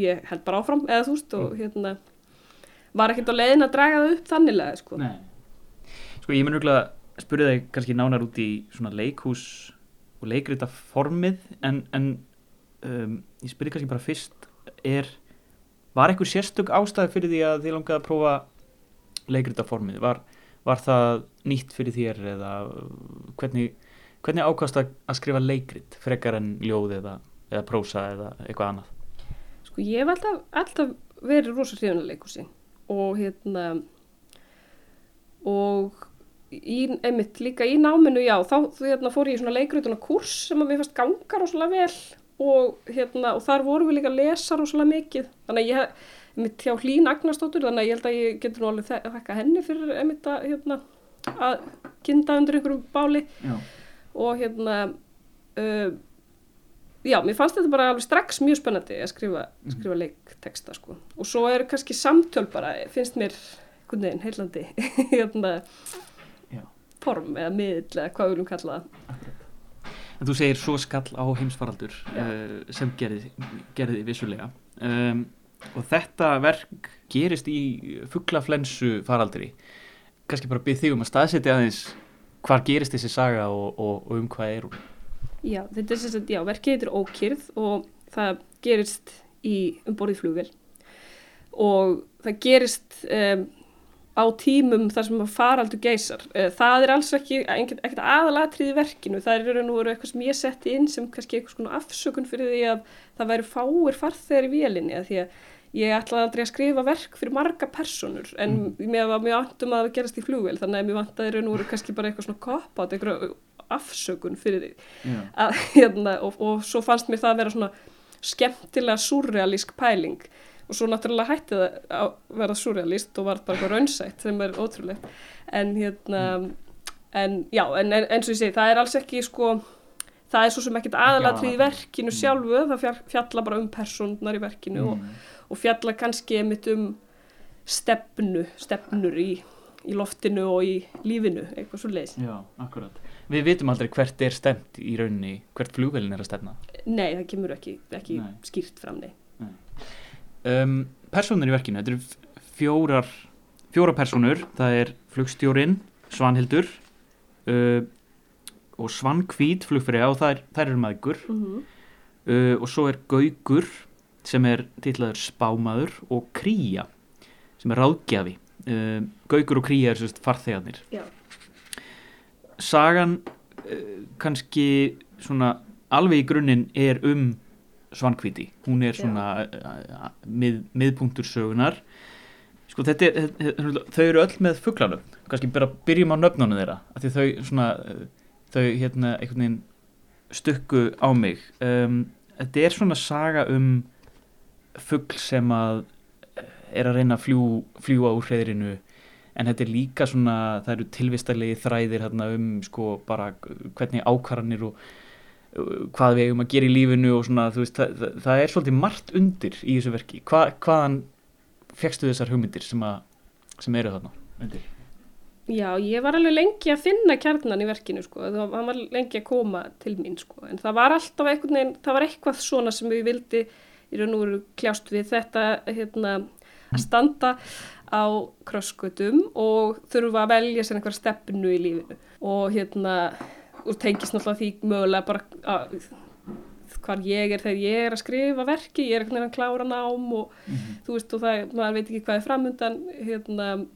ég held bara áfram, eða þú veist, og hérna, var ekkert á leiðin að draga það upp þannilega, sko. Nei. Sko ég mun örgulega spyrja þig kannski nánar út í svona leikhús og leikrita formið en, en um, ég spyrja kannski bara fyrst er, var einhver sérstök ástæði fyrir því að þið langaði að prófa leikrita formið? Var, var það nýtt fyrir þér eða hvernig, hvernig ákast að, að skrifa leikrit frekar en ljóð eða, eða prósa eða eitthvað annað? Sko ég hef alltaf, alltaf verið rosa hrifun að leikhúsi og hérna og í, einmitt líka í náminu já þá hérna, fór ég í svona leikrutuna kurs sem að mér fannst ganga rosalega vel og hérna og þar vorum við líka að lesa rosalega mikið þannig að ég einmitt hjá Hlín Agnarsdóttur þannig að ég held að ég getur nú alveg þe- þekka henni fyrir einmitt að hérna að kynda undir einhverjum báli Já. og hérna uh, já, mér fannst þetta bara alveg strax mjög spennandi að skrifa, skrifa leikteksta sko. og svo er kannski samtöl bara finnst mér einhvern veginn heillandi [LAUGHS] hérna. Form eða miðl eða hvað við viljum kalla það. En þú segir svo skall á heimsfaraldur uh, sem gerði, gerði vissulega. Um, og þetta verk gerist í fugglaflensu faraldri. Kannski bara byrð þig um að staðsetja aðeins hvar gerist þessi saga og, og, og um hvað er hún? Já, þetta er sagt, já, verkið heitir Ókýrð og það gerist í umborðið flugvel og það gerist um, á tímum þar sem faraldur geysar. Uh, það er alls ekki ekkert aðalatrið í verkinu, það er og veru eitthvað sem ég setti inn sem kannski eitthvað svona afsökun fyrir því að það væri fáir farþegar í vélinni að því að ég ætlaði aldrei að skrifa verk fyrir marga personur en mm. mér var mjög andum að gerast í flugvel þannig að mér vant að það eru nú kannski bara eitthvað svona kopp átt, eitthvað afsökun fyrir því yeah. að, hérna, og, og svo fannst mér það að vera svona skemmtilega surrealísk pæling og svo náttúrulega hætti það að vera surrealist og var bara eitthvað raunsætt sem er ótrúlegt. En hérna en já, en eins og ég segi, það er alls ekki sko, það er svo sem ekkert aðalatrið í verkinu mm. sjálfu, það fjalla bara um personar í verkinu mm. og, og fjalla kannski einmitt um stefnu, stefnur í, í loftinu og í lífinu, eitthvað svo leiðis Já, akkurat. Við vitum aldrei hvert er stemt í rauninni, hvert flugvelin er að stefna. Nei, það kemur ekki, ekki skýrt fram, nei um, Personur í verkinu, þetta eru fjórar fjóra personur, það er flugstjórin, Svanhildur uh, og Svankvít flugfyrir og það er, er maður mm -hmm. uh, og svo er Gaugur sem er tillaður Spámaður og Kríja sem er ráðgjafi uh, Gaugur og Kríja er sérst farþegarnir Já. Sagan uh, kannski svona alveg í grunninn er um Svankvíti, hún er svona uh, mið, miðpunktur sögunar sko þetta er, þau eru öll með fugglanum, kannski bara byrjum á nöfnunum þeirra, af því þau svona, þau hérna einhvern veginn stukku á mig. Um, þetta er svona saga um fuggl sem að er að reyna að fljú, fljúa úr hreðrinu en þetta er líka svona, það eru tilvistarlegi þræðir hérna um sko bara hvernig ákvarðanir og hvað við hefum að gera í lífinu og svona, veist, það, það, það er svolítið margt undir í þessu verki. Hva, hvaðan fegstu þessar hugmyndir sem, að, sem eru þarna undir? Já, ég var alveg lengi að finna kjarnan í verkinu sko, það var lengi að koma til mín sko, en það var alltaf einhvern veginn, það var eitthvað svona sem við vildi í raun og veru kljást við þetta hérna, að standa á krosskutum og þurfa að velja sér einhver stefnu í lífinu. Og hérna og tengist náttúrulega því mögulega bara að, hvað ég er þegar ég er að skrifa verki, ég er eitthvað að klára nám og mm -hmm. þú veist og það, maður veit ekki hvað er framöndan hérna,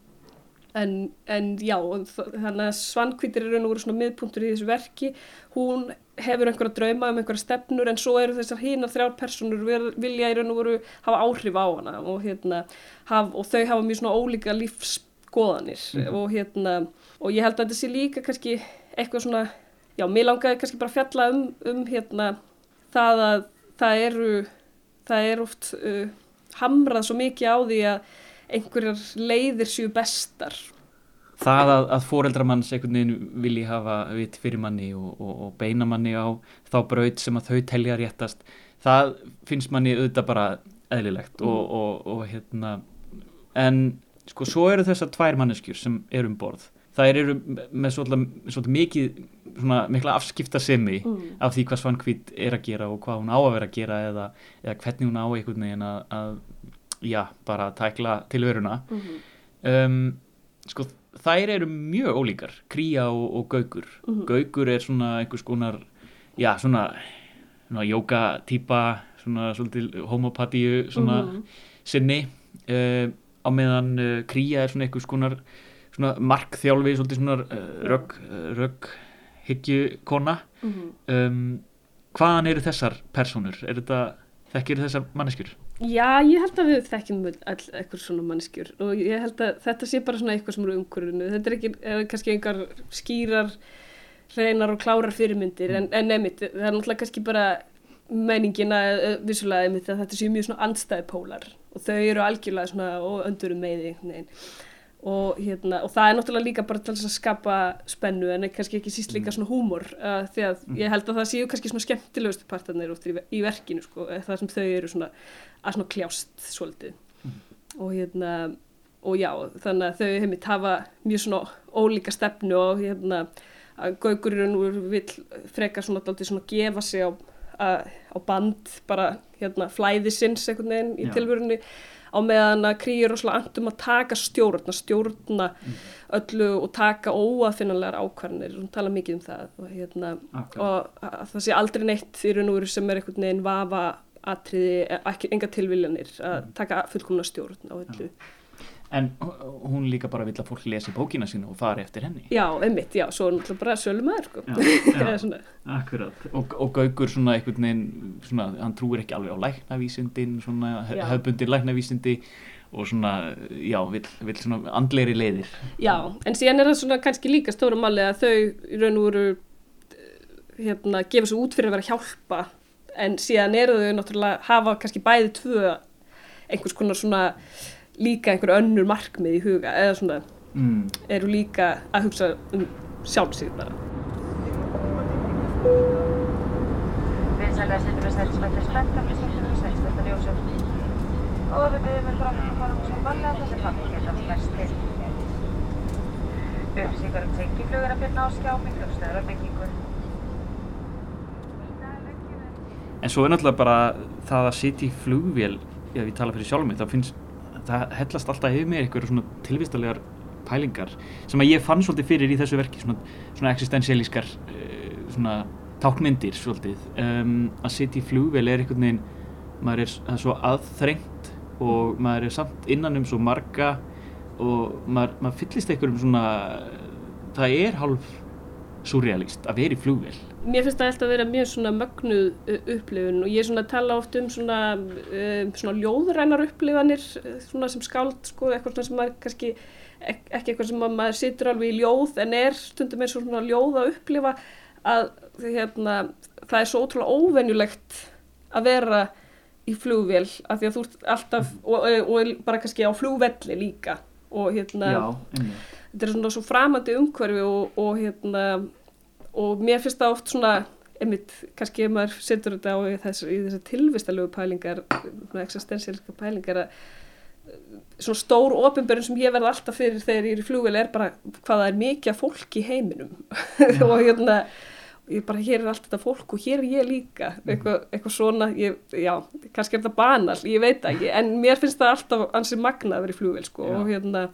en, en já þannig að Svankvítir er raun og voru svona miðpuntur í þessu verki, hún hefur einhverja drauma um einhverja stefnur en svo eru þessar hína þrjár personur vilja í raun og voru hafa áhrif á hana og, hérna, haf, og þau hafa mjög svona ólíka lífsskoðanir mm -hmm. og hérna og ég held að þetta sé líka kannski eitthvað svona já, mér langaði kannski bara að fjalla um, um hérna það að það eru, það er oft uh, hamrað svo mikið á því að einhverjar leiðir séu bestar. Það að, að fóreldramanns einhvern veginn vilji hafa vit fyrir manni og, og, og beina manni á þá braut sem að þau telja réttast, það finnst manni auðvitað bara eðlilegt mm. og, og hérna, en sko svo eru þessar tvær manneskjur sem er um borð það eru með svolítið mikið svona mikla afskipta semi mm. af því hvað Svankvít er að gera og hvað hún á að vera að gera eða, eða hvernig hún á einhvern veginn að, að já, bara tækla tilveruna mm -hmm. um, sko þær eru mjög ólíkar Kría og, og Gaugur mm -hmm. Gaugur er svona einhvers konar já, svona, svona jóka týpa, svona svolítið homopatíu svona -hmm. sinni uh, á meðan uh, Kría er svona einhvers konar svona markþjálfi, svolítið svona uh, rögg rögg higgjukona mm -hmm. um, hvaðan eru þessar personur? Er þetta, þekkir þessar manneskjur? Já, ég held að við þekkjum all eitthvað svona manneskjur og ég held að þetta sé bara svona eitthvað sem eru umhverfinu þetta er ekki, er kannski einhver skýrar hreinar og klárar fyrirmyndir mm. en, en nefnitt, það er náttúrulega kannski bara meiningina vissulega að þetta séu mjög svona andstæði pólar og þau eru algjörlega svona og öndurum með því og, hérna, og það er náttúrulega líka bara til að skapa spennu en kannski ekki síst líka mm. svona húmor uh, því að mm. ég held að það séu kannski svona skemmtilegustu partarnir í, í verkinu sko, það sem þau eru svona að svona kljást svolítið mm. og hérna og já þannig að þau heimitt hafa mjög svona ólíka stefnu og hérna að Gaugurinn vil frekar svona alltaf svona gefa sig á, að, á band bara hérna flæðisins einhvern veginn í tilvörunni á meðan að kríur rosalega andum að taka stjórna, stjórna mm. öllu og taka óafinnulegar ákvarðanir, hún tala mikið um það og, hérna, okay. og að það sé aldrei neitt í raun og veru sem er einhvern veginn vafa atriði, enga tilviljanir að taka fullkomna stjórn á öllu. En hún líka bara vill að fólk lesi bókina sína og fari eftir henni. Já, einmitt, já, svo er náttúrulega bara sölumæður, sko. Já, já [LAUGHS] akkurat. Og, og Gaugur svona einhvern veginn, svona, hann trúir ekki alveg á læknavísindin, svona höfbundir læknavísindi og svona, já, vill, vill svona andleiri leiðir. Já, en síðan er það svona kannski líka stóra máli að þau í raun og veru hérna, gefa svo út fyrir að vera hjálpa en síðan eru þau náttúrulega hafa kannski bæði tvö einhvers konar svona líka einhver önnur markmið í huga eða svona mm. eru líka að hugsa um sjálfsýð bara Vinsælega setjum við sætismættir spenntar við stjórnum við sætismættar ljósum og við byrjum við fram að fara um um tengiflugur að byrna á skjáming og stöðar byggingur En svo er náttúrulega bara það að sitja í flugvél ef ég tala fyrir sjálf mig, þá finnst það hellast alltaf yfir mér eitthvað svona tilvistalegar pælingar sem að ég fann svolítið fyrir í þessu verki svona, svona existentialískar uh, svona tákmyndir svolítið. Um, að sitja í flugvel er einhvern veginn maður er, er svo aðþrengt og maður er samt innan um svo marga og maður, maður fyllist einhverjum svona það er hálf surrealist að vera í flugvel Mér finnst það alltaf að vera mjög svona mögnuð upplifun og ég er svona að tala oft um svona, um, svona ljóðrænar upplifanir svona sem skáld sko, eitthvað sem maður kannski ekki eitthvað sem maður situr alveg í ljóð en er stundum eins og svona ljóð að upplifa að hérna, það er svo ótrúlega óvenjulegt að vera í flugvél af því að þú ert alltaf og, og bara kannski á flugvelli líka og hérna Já, þetta er svona svo framandi umhverfi og, og hérna og mér finnst það oft svona einmitt, kannski ef maður setur þetta á í þessar þess tilvistalögu pælingar existensiálska pælingar að svona stór ofinbjörn sem ég verði alltaf fyrir þegar ég er í flugvel er bara hvaða er mikið fólk í heiminum. [LAUGHS] Og hérna ég bara hér er allt þetta fólk og hér er ég líka. Mhm. eitthvað, eitthvað svona ég, já, kannski er þetta banal, ég veit ekki en mér finnst það alltaf ansið magna að vera í flugvel sko, og hérna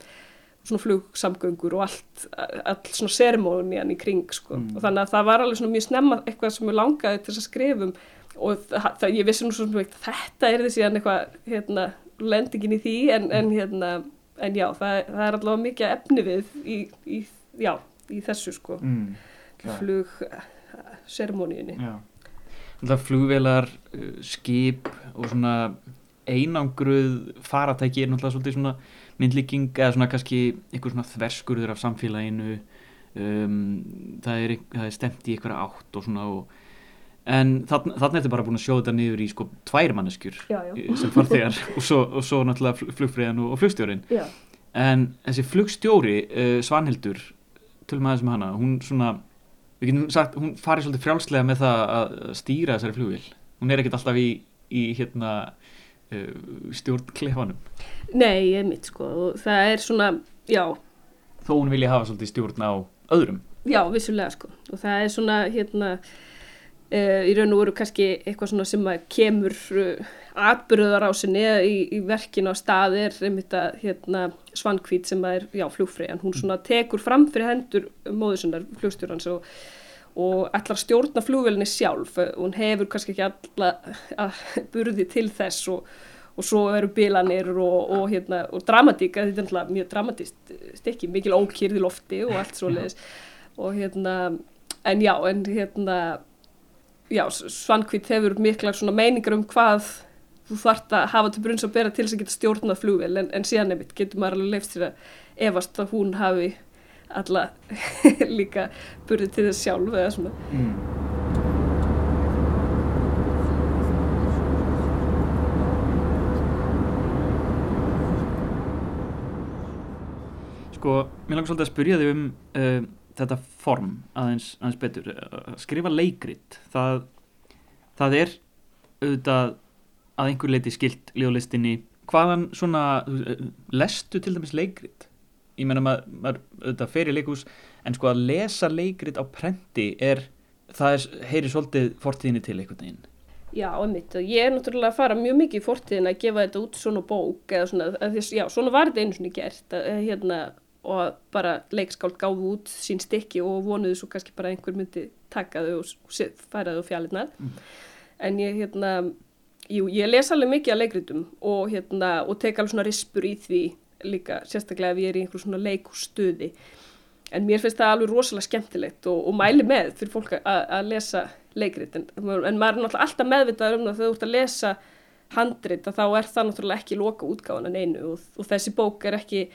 svona flugsamgöngur og allt, allt svona seremónian í kring sko. mm. og þannig að það var alveg svona mjög snemma eitthvað sem ég langaði til þess að skrifum og það, það, ég vissi nú svona þetta er þessi eitthvað hérna, lendingin í því en, en, hérna, en já, það, það er allavega mikið efni við í, í, já, í þessu sko mm. flug seremóniunni Það flugvelar, uh, skip og svona einangruð faratæki er náttúrulega svolítið svona myndlíking eða svona kannski einhver svona þverskurður af samfélaginu um, það, er, það er stemt í einhverja átt og svona og, en þannig er þetta bara búin að sjóða þetta niður í sko tvær manneskjur já, já. sem farþegar [LAUGHS] og svo, og svo náttúrulega flugfræðan og, og flugstjórin já. en þessi flugstjóri uh, Svanhildur, tölum aðeins með hana hún svona, við getum sagt hún farið svolítið frjálslega með það að stýra þessari flugvil, hún er ekkert alltaf í, í hérna stjórn klefanum Nei, ég mitt sko og það er svona, já. Þó hún vilja hafa svolítið stjórn á öðrum? Já, vissulega sko og það er svona hérna uh, í raun og veru kannski eitthvað svona sem að kemur uh, atbyrðar á sinni í, í verkinu á stað er einmitt að hérna Svankvít sem er, já, flugfræðan hún svona tekur fram fyrir hendur móðusinnar flugstjórnans og og ætlar að stjórna flugvelinni sjálf. Hún hefur kannski ekki alla burði til þess og, og svo eru bilanir og, og, hérna, og dramatík, þetta er mjög dramatist stekki, mikil ókýrð í lofti og allt svo leiðis og hérna, en já, en hérna já, Svankvít hefur mikla svona meiningar um hvað þú þart að hafa til brunns að bera til þess að geta stjórnað flugvel en, en síðan nefnitt getur maður alveg leifst sér að efast að hún hafi alla [LAUGHS] líka burði til þess sjálf eða svona. Mm. Sko, mér langar svolítið að spyrja þig um uh, þetta form aðeins, aðeins betur. Að skrifa leikrit það, það er auðvitað að einhver leiti skilt ljóðlistinni. Hvaðan svona lestu til dæmis leikrit ég menna maður, maður auðvitað í leikús en sko að lesa leikrit á prenti er, það er, heyri svolítið fortíðinni til einhvern veginn Já, einmitt, og ég er náttúrulega að fara mjög mikið í fortíðin að gefa þetta út svona bók eða svona, að þess, já, svona var þetta einu svona gert að, hérna, og bara leikskáld gáðu út sín stykki og vonuðu svo kannski bara einhver myndi taka þau og færa þau fjallinnar mm. en ég, hérna jú, ég les alveg mikið af leikritum og, hérna, og tek alveg svona rispur í því líka, sérstaklega ef ég er í einhver svona leikustuði. En mér finnst það alveg rosalega skemmtilegt og, og mæli með fyrir fólk að, lesa leikrit. En, en maður er náttúrulega alltaf meðvitað um það þegar þú ert að lesa handrit að þá er það náttúrulega ekki loka útgáðan en einu og, og þessi bók er ekki,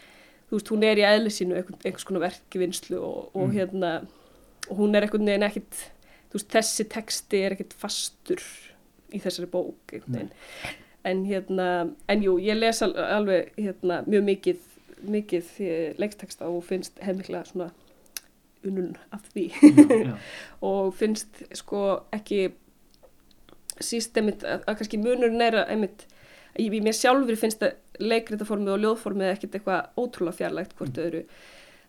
þú veist, hún er í eðli sínu einhvers konar verkivinnslu og, og Mm. hérna, og hún er einhvern veginn ekkit, þú veist, þessi texti er ekkit fastur í þessari bók einhvern veginn. En hérna, en jú, ég les al, alveg hérna mjög mikið, mikið eh, leiksteksta og finnst hefmikla svona unnun af því. Já, [LAUGHS] og finnst sko ekki síst einmitt að, að kannski munurinn er að einmitt að ég, mér sjálfur finnst að leikritaformið og ljóðformið ekkert eitthvað ótrúlega fjarlægt hvort öðru.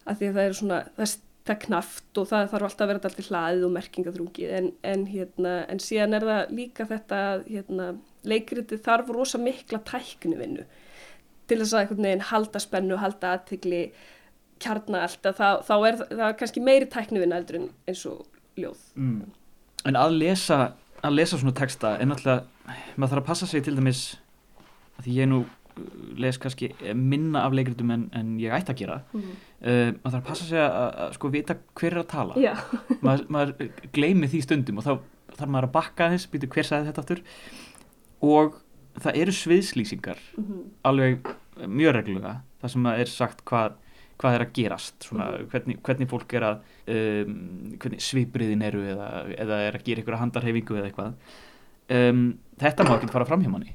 Að því að það er svona það er, það knaft og það þarf alltaf að vera alltaf hlaðið og merkingaþrungið en, en, hérna, en síðan er það líka þetta hérna, leikriti þarf rosa mikla tæknivinnu til þess að einhvern veginn halda spennu, halda aðtegli kjarna alltaf, þá, þá er það, kannski meiri tæknivinna eldur en eins og ljóð. mm. En að lesa, að lesa svona texta er náttúrulega, maður þarf að passa sig til dæmis að því ég nú les kannski minna af leikritum en, en ég ætti að gera. Mm. uh, maður þarf að passa sig að, að, sko vita hver er að tala. Já, [LAUGHS] maður, maður gleymi því stundum og þá þarf maður að bakka þess, býtu hver sagði þetta aftur? Og það eru sviðslýsingar Mhm. alveg mjög reglulega það sem er sagt hvað, hvað er að gerast svona, hvernig, hvernig fólk er að um, hvernig svipriðin eru eða, eða er að gera einhverja handarhefingu eða eitthvað. Um, þetta má ekki fara fram hjá manni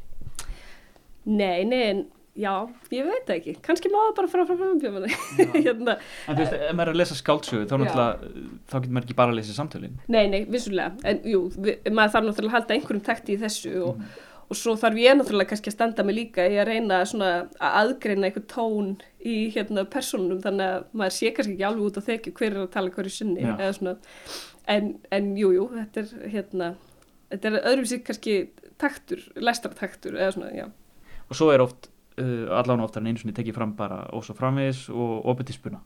nei, nei, en já, ég veit ekki. Kannski má það bara fara frá frambjöfumni. [LAUGHS] hérna, en þú veist, ef maður er að lesa skáldsögu þá þá getur maður ekki bara að lesa samtölin nei, nei, vissulega. En jú, við, maður þarf náttúrulega að halda einhverjum takti í þessu og, Mhm. og svo þarf ég náttúrulega kannski að standa mig líka í að reyna svona að aðgreina einhver tón í hérna persónunum þannig að maður sé kannski ekki alveg út á þekju hver er að tala hverju sinni Já. eða svona. En, en jú, jú, þetta er hérna, þetta er öðrum sér kannski taktur, lestartaktur eða svona, já. Og svo er oft uh, allan oftar en einu sinni tekið fram bara og svo framvegis og opið til spuna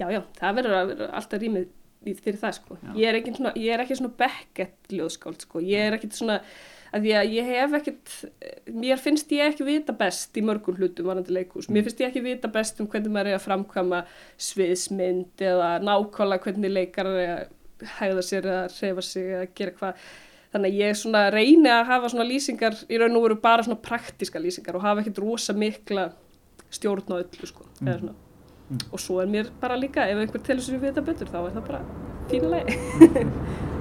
Já, já, það verður að vera alltaf rýmið fyrir það, sko. Já. Ég er, ekki svona, ég er ekki svona bekkett ljóðskáld, sko. Ég er ekkit svona, að að ég hef ekkit, mér finnst ég ekki vita best í mörgum hlutum varandi leikhús. Mér finnst ég ekki vita best um hvernig maður er að framkvæma sviðsmynd eða nákvæmlega hvernig leikar er að hægða sér eða reyfa sig eða gera hvað. Þannig að ég svona reyni að hafa svona lýsingar, í raun og veru bara svona praktiska lýsingar og hafa ekkit rosa mikla stjórn á öllu, sko. Eða svona. Og svo er mér bara líka, ef einhver telur sér við þetta betur, þá er það bara fínlega. [LAUGHS]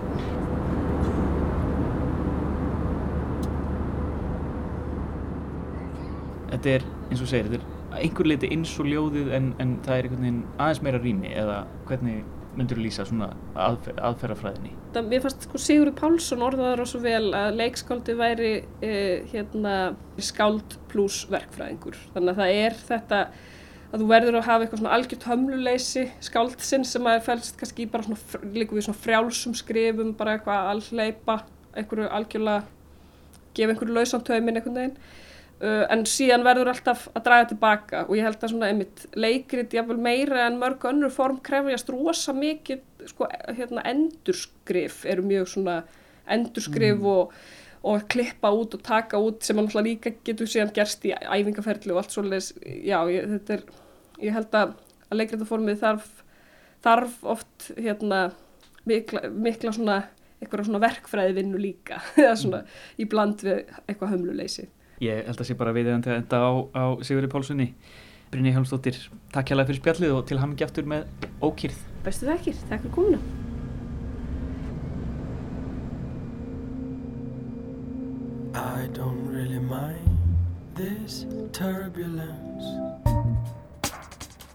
þetta er eins og segir, þetta er einhver leiti eins og ljóðið en, en það er einhvern veginn aðeins meira rými eða hvernig myndur lýsa svona aðfer, aðferðafræðinni Það, mér fannst sko Sigurður Pálsson orðaður svo vel að leikskáldi væri eh, hérna skáld pluss verkfræðingur. Þannig að það er þetta að þú verður að hafa eitthvað svona algjört hömluleysi skáldsinn sem að fælst kannski bara svona, líka við svona frjálsum skrifum, bara eitthvað allleipa, einhverju algjörlega gefa einhverju lausan taumin einhvern veginn. Uh, en síðan verður alltaf að draga tilbaka og ég held að svona einmitt leikrit jafnvel meira en mörg önnur form krefjast rosa mikið sko, hérna, endurskrif eru mjög svona endurskrif og, og klippa út og taka út sem hann líka getur síðan gerst í æfingaferli og allt svoleiðis. Já, ég, þetta er, ég held að, að leikritaformið þarf þarf oft hérna mikla, mikla svona eitthvað svona verkfræði vinnu líka [LAUGHS] eða svona í bland við eitthvað hömluleysi Ég held að sé bara við þetta á, á Sigurði Pálssoni Brynni Hjálmsdóttir, takk hjálpa fyrir spjallið og til hamingi aftur með ókýrð Bestu þekkir, takk fyrir komuna I don't really mind this turbulence.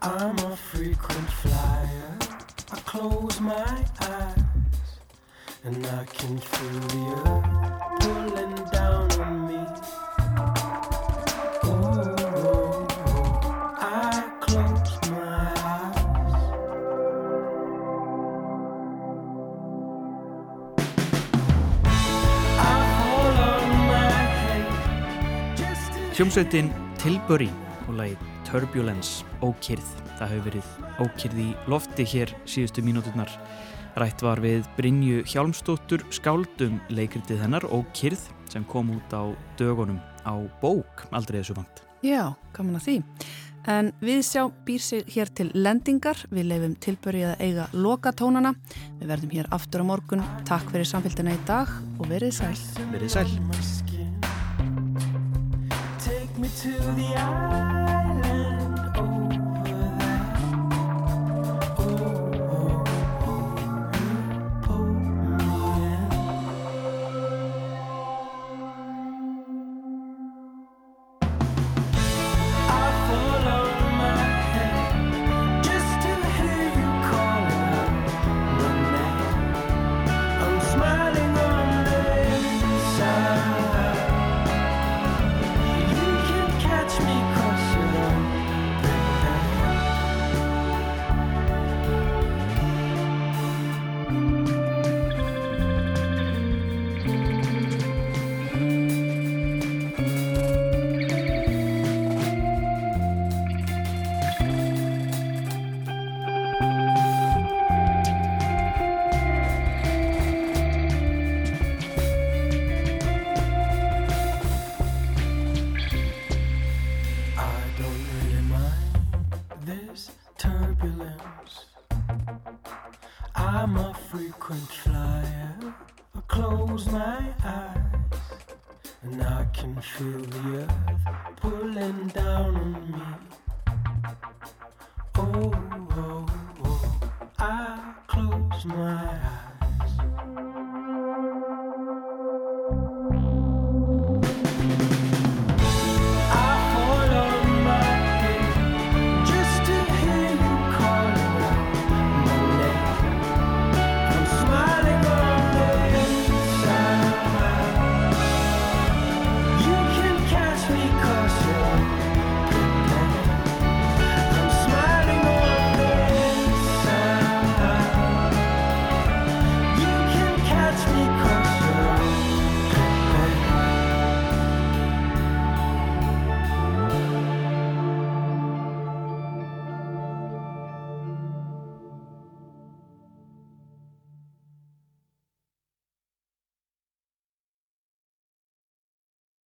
I'm a frequent flyer. I close my eyes and I can feel the earth pulling down on me. Hljómsveitin Tilbury og lagið Turbulence ókýrð Það hefur verið ókyrði í lofti hér síðustu mínúturnar. Rætt var við Brynju Hjálmstóttur skáldum leikritið hennar Ókyrð sem kom út á dögunum á bók aldrei þessu vant. Já, gaman að því. En við sjá býr sig hér til lendingar, við leifum tilbörið að eiga lokatónana. Við verðum hér aftur á morgun. Takk fyrir samfélgina í dag og verið sæl. Verið sæl. Me to the island